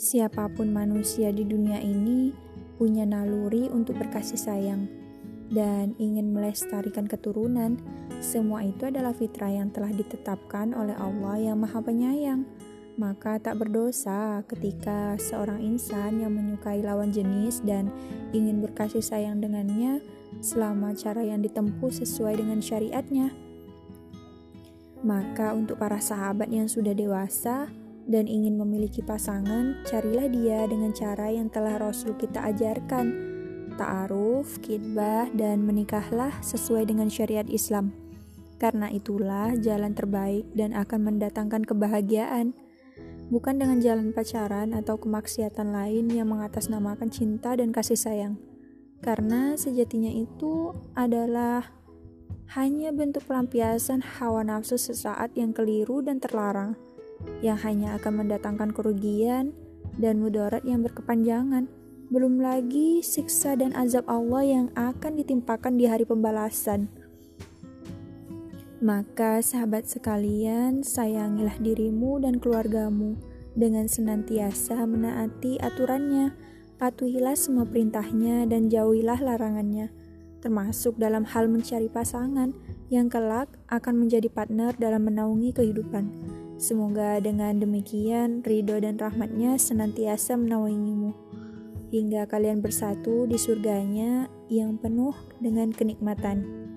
Siapa pun manusia di dunia ini punya naluri untuk berkasih sayang dan ingin melestarikan keturunan. Semua itu adalah fitrah yang telah ditetapkan oleh Allah yang Maha Penyayang. Maka tak berdosa ketika seorang insan yang menyukai lawan jenis dan ingin berkasih sayang dengannya selama cara yang ditempuh sesuai dengan syariatnya. Maka untuk para sahabat yang sudah dewasa, dan ingin memiliki pasangan, carilah dia dengan cara yang telah Rasul kita ajarkan. Ta'aruf, kidbah, dan menikahlah sesuai dengan syariat Islam. Karena itulah jalan terbaik dan akan mendatangkan kebahagiaan. Bukan dengan jalan pacaran atau kemaksiatan lain yang mengatasnamakan cinta dan kasih sayang. Karena sejatinya itu adalah hanya bentuk pelampiasan hawa nafsu sesaat yang keliru dan terlarang yang hanya akan mendatangkan kerugian dan mudarat yang berkepanjangan. Belum lagi siksa dan azab Allah yang akan ditimpakan di hari pembalasan. Maka sahabat sekalian, sayangilah dirimu dan keluargamu dengan senantiasa menaati aturannya, patuhilah semua perintahnya dan jauhilah larangannya, termasuk dalam hal mencari pasangan yang kelak akan menjadi partner dalam menaungi kehidupan. Semoga dengan demikian ridho dan rahmatnya senantiasa menaungimu hingga kalian bersatu di surganya yang penuh dengan kenikmatan.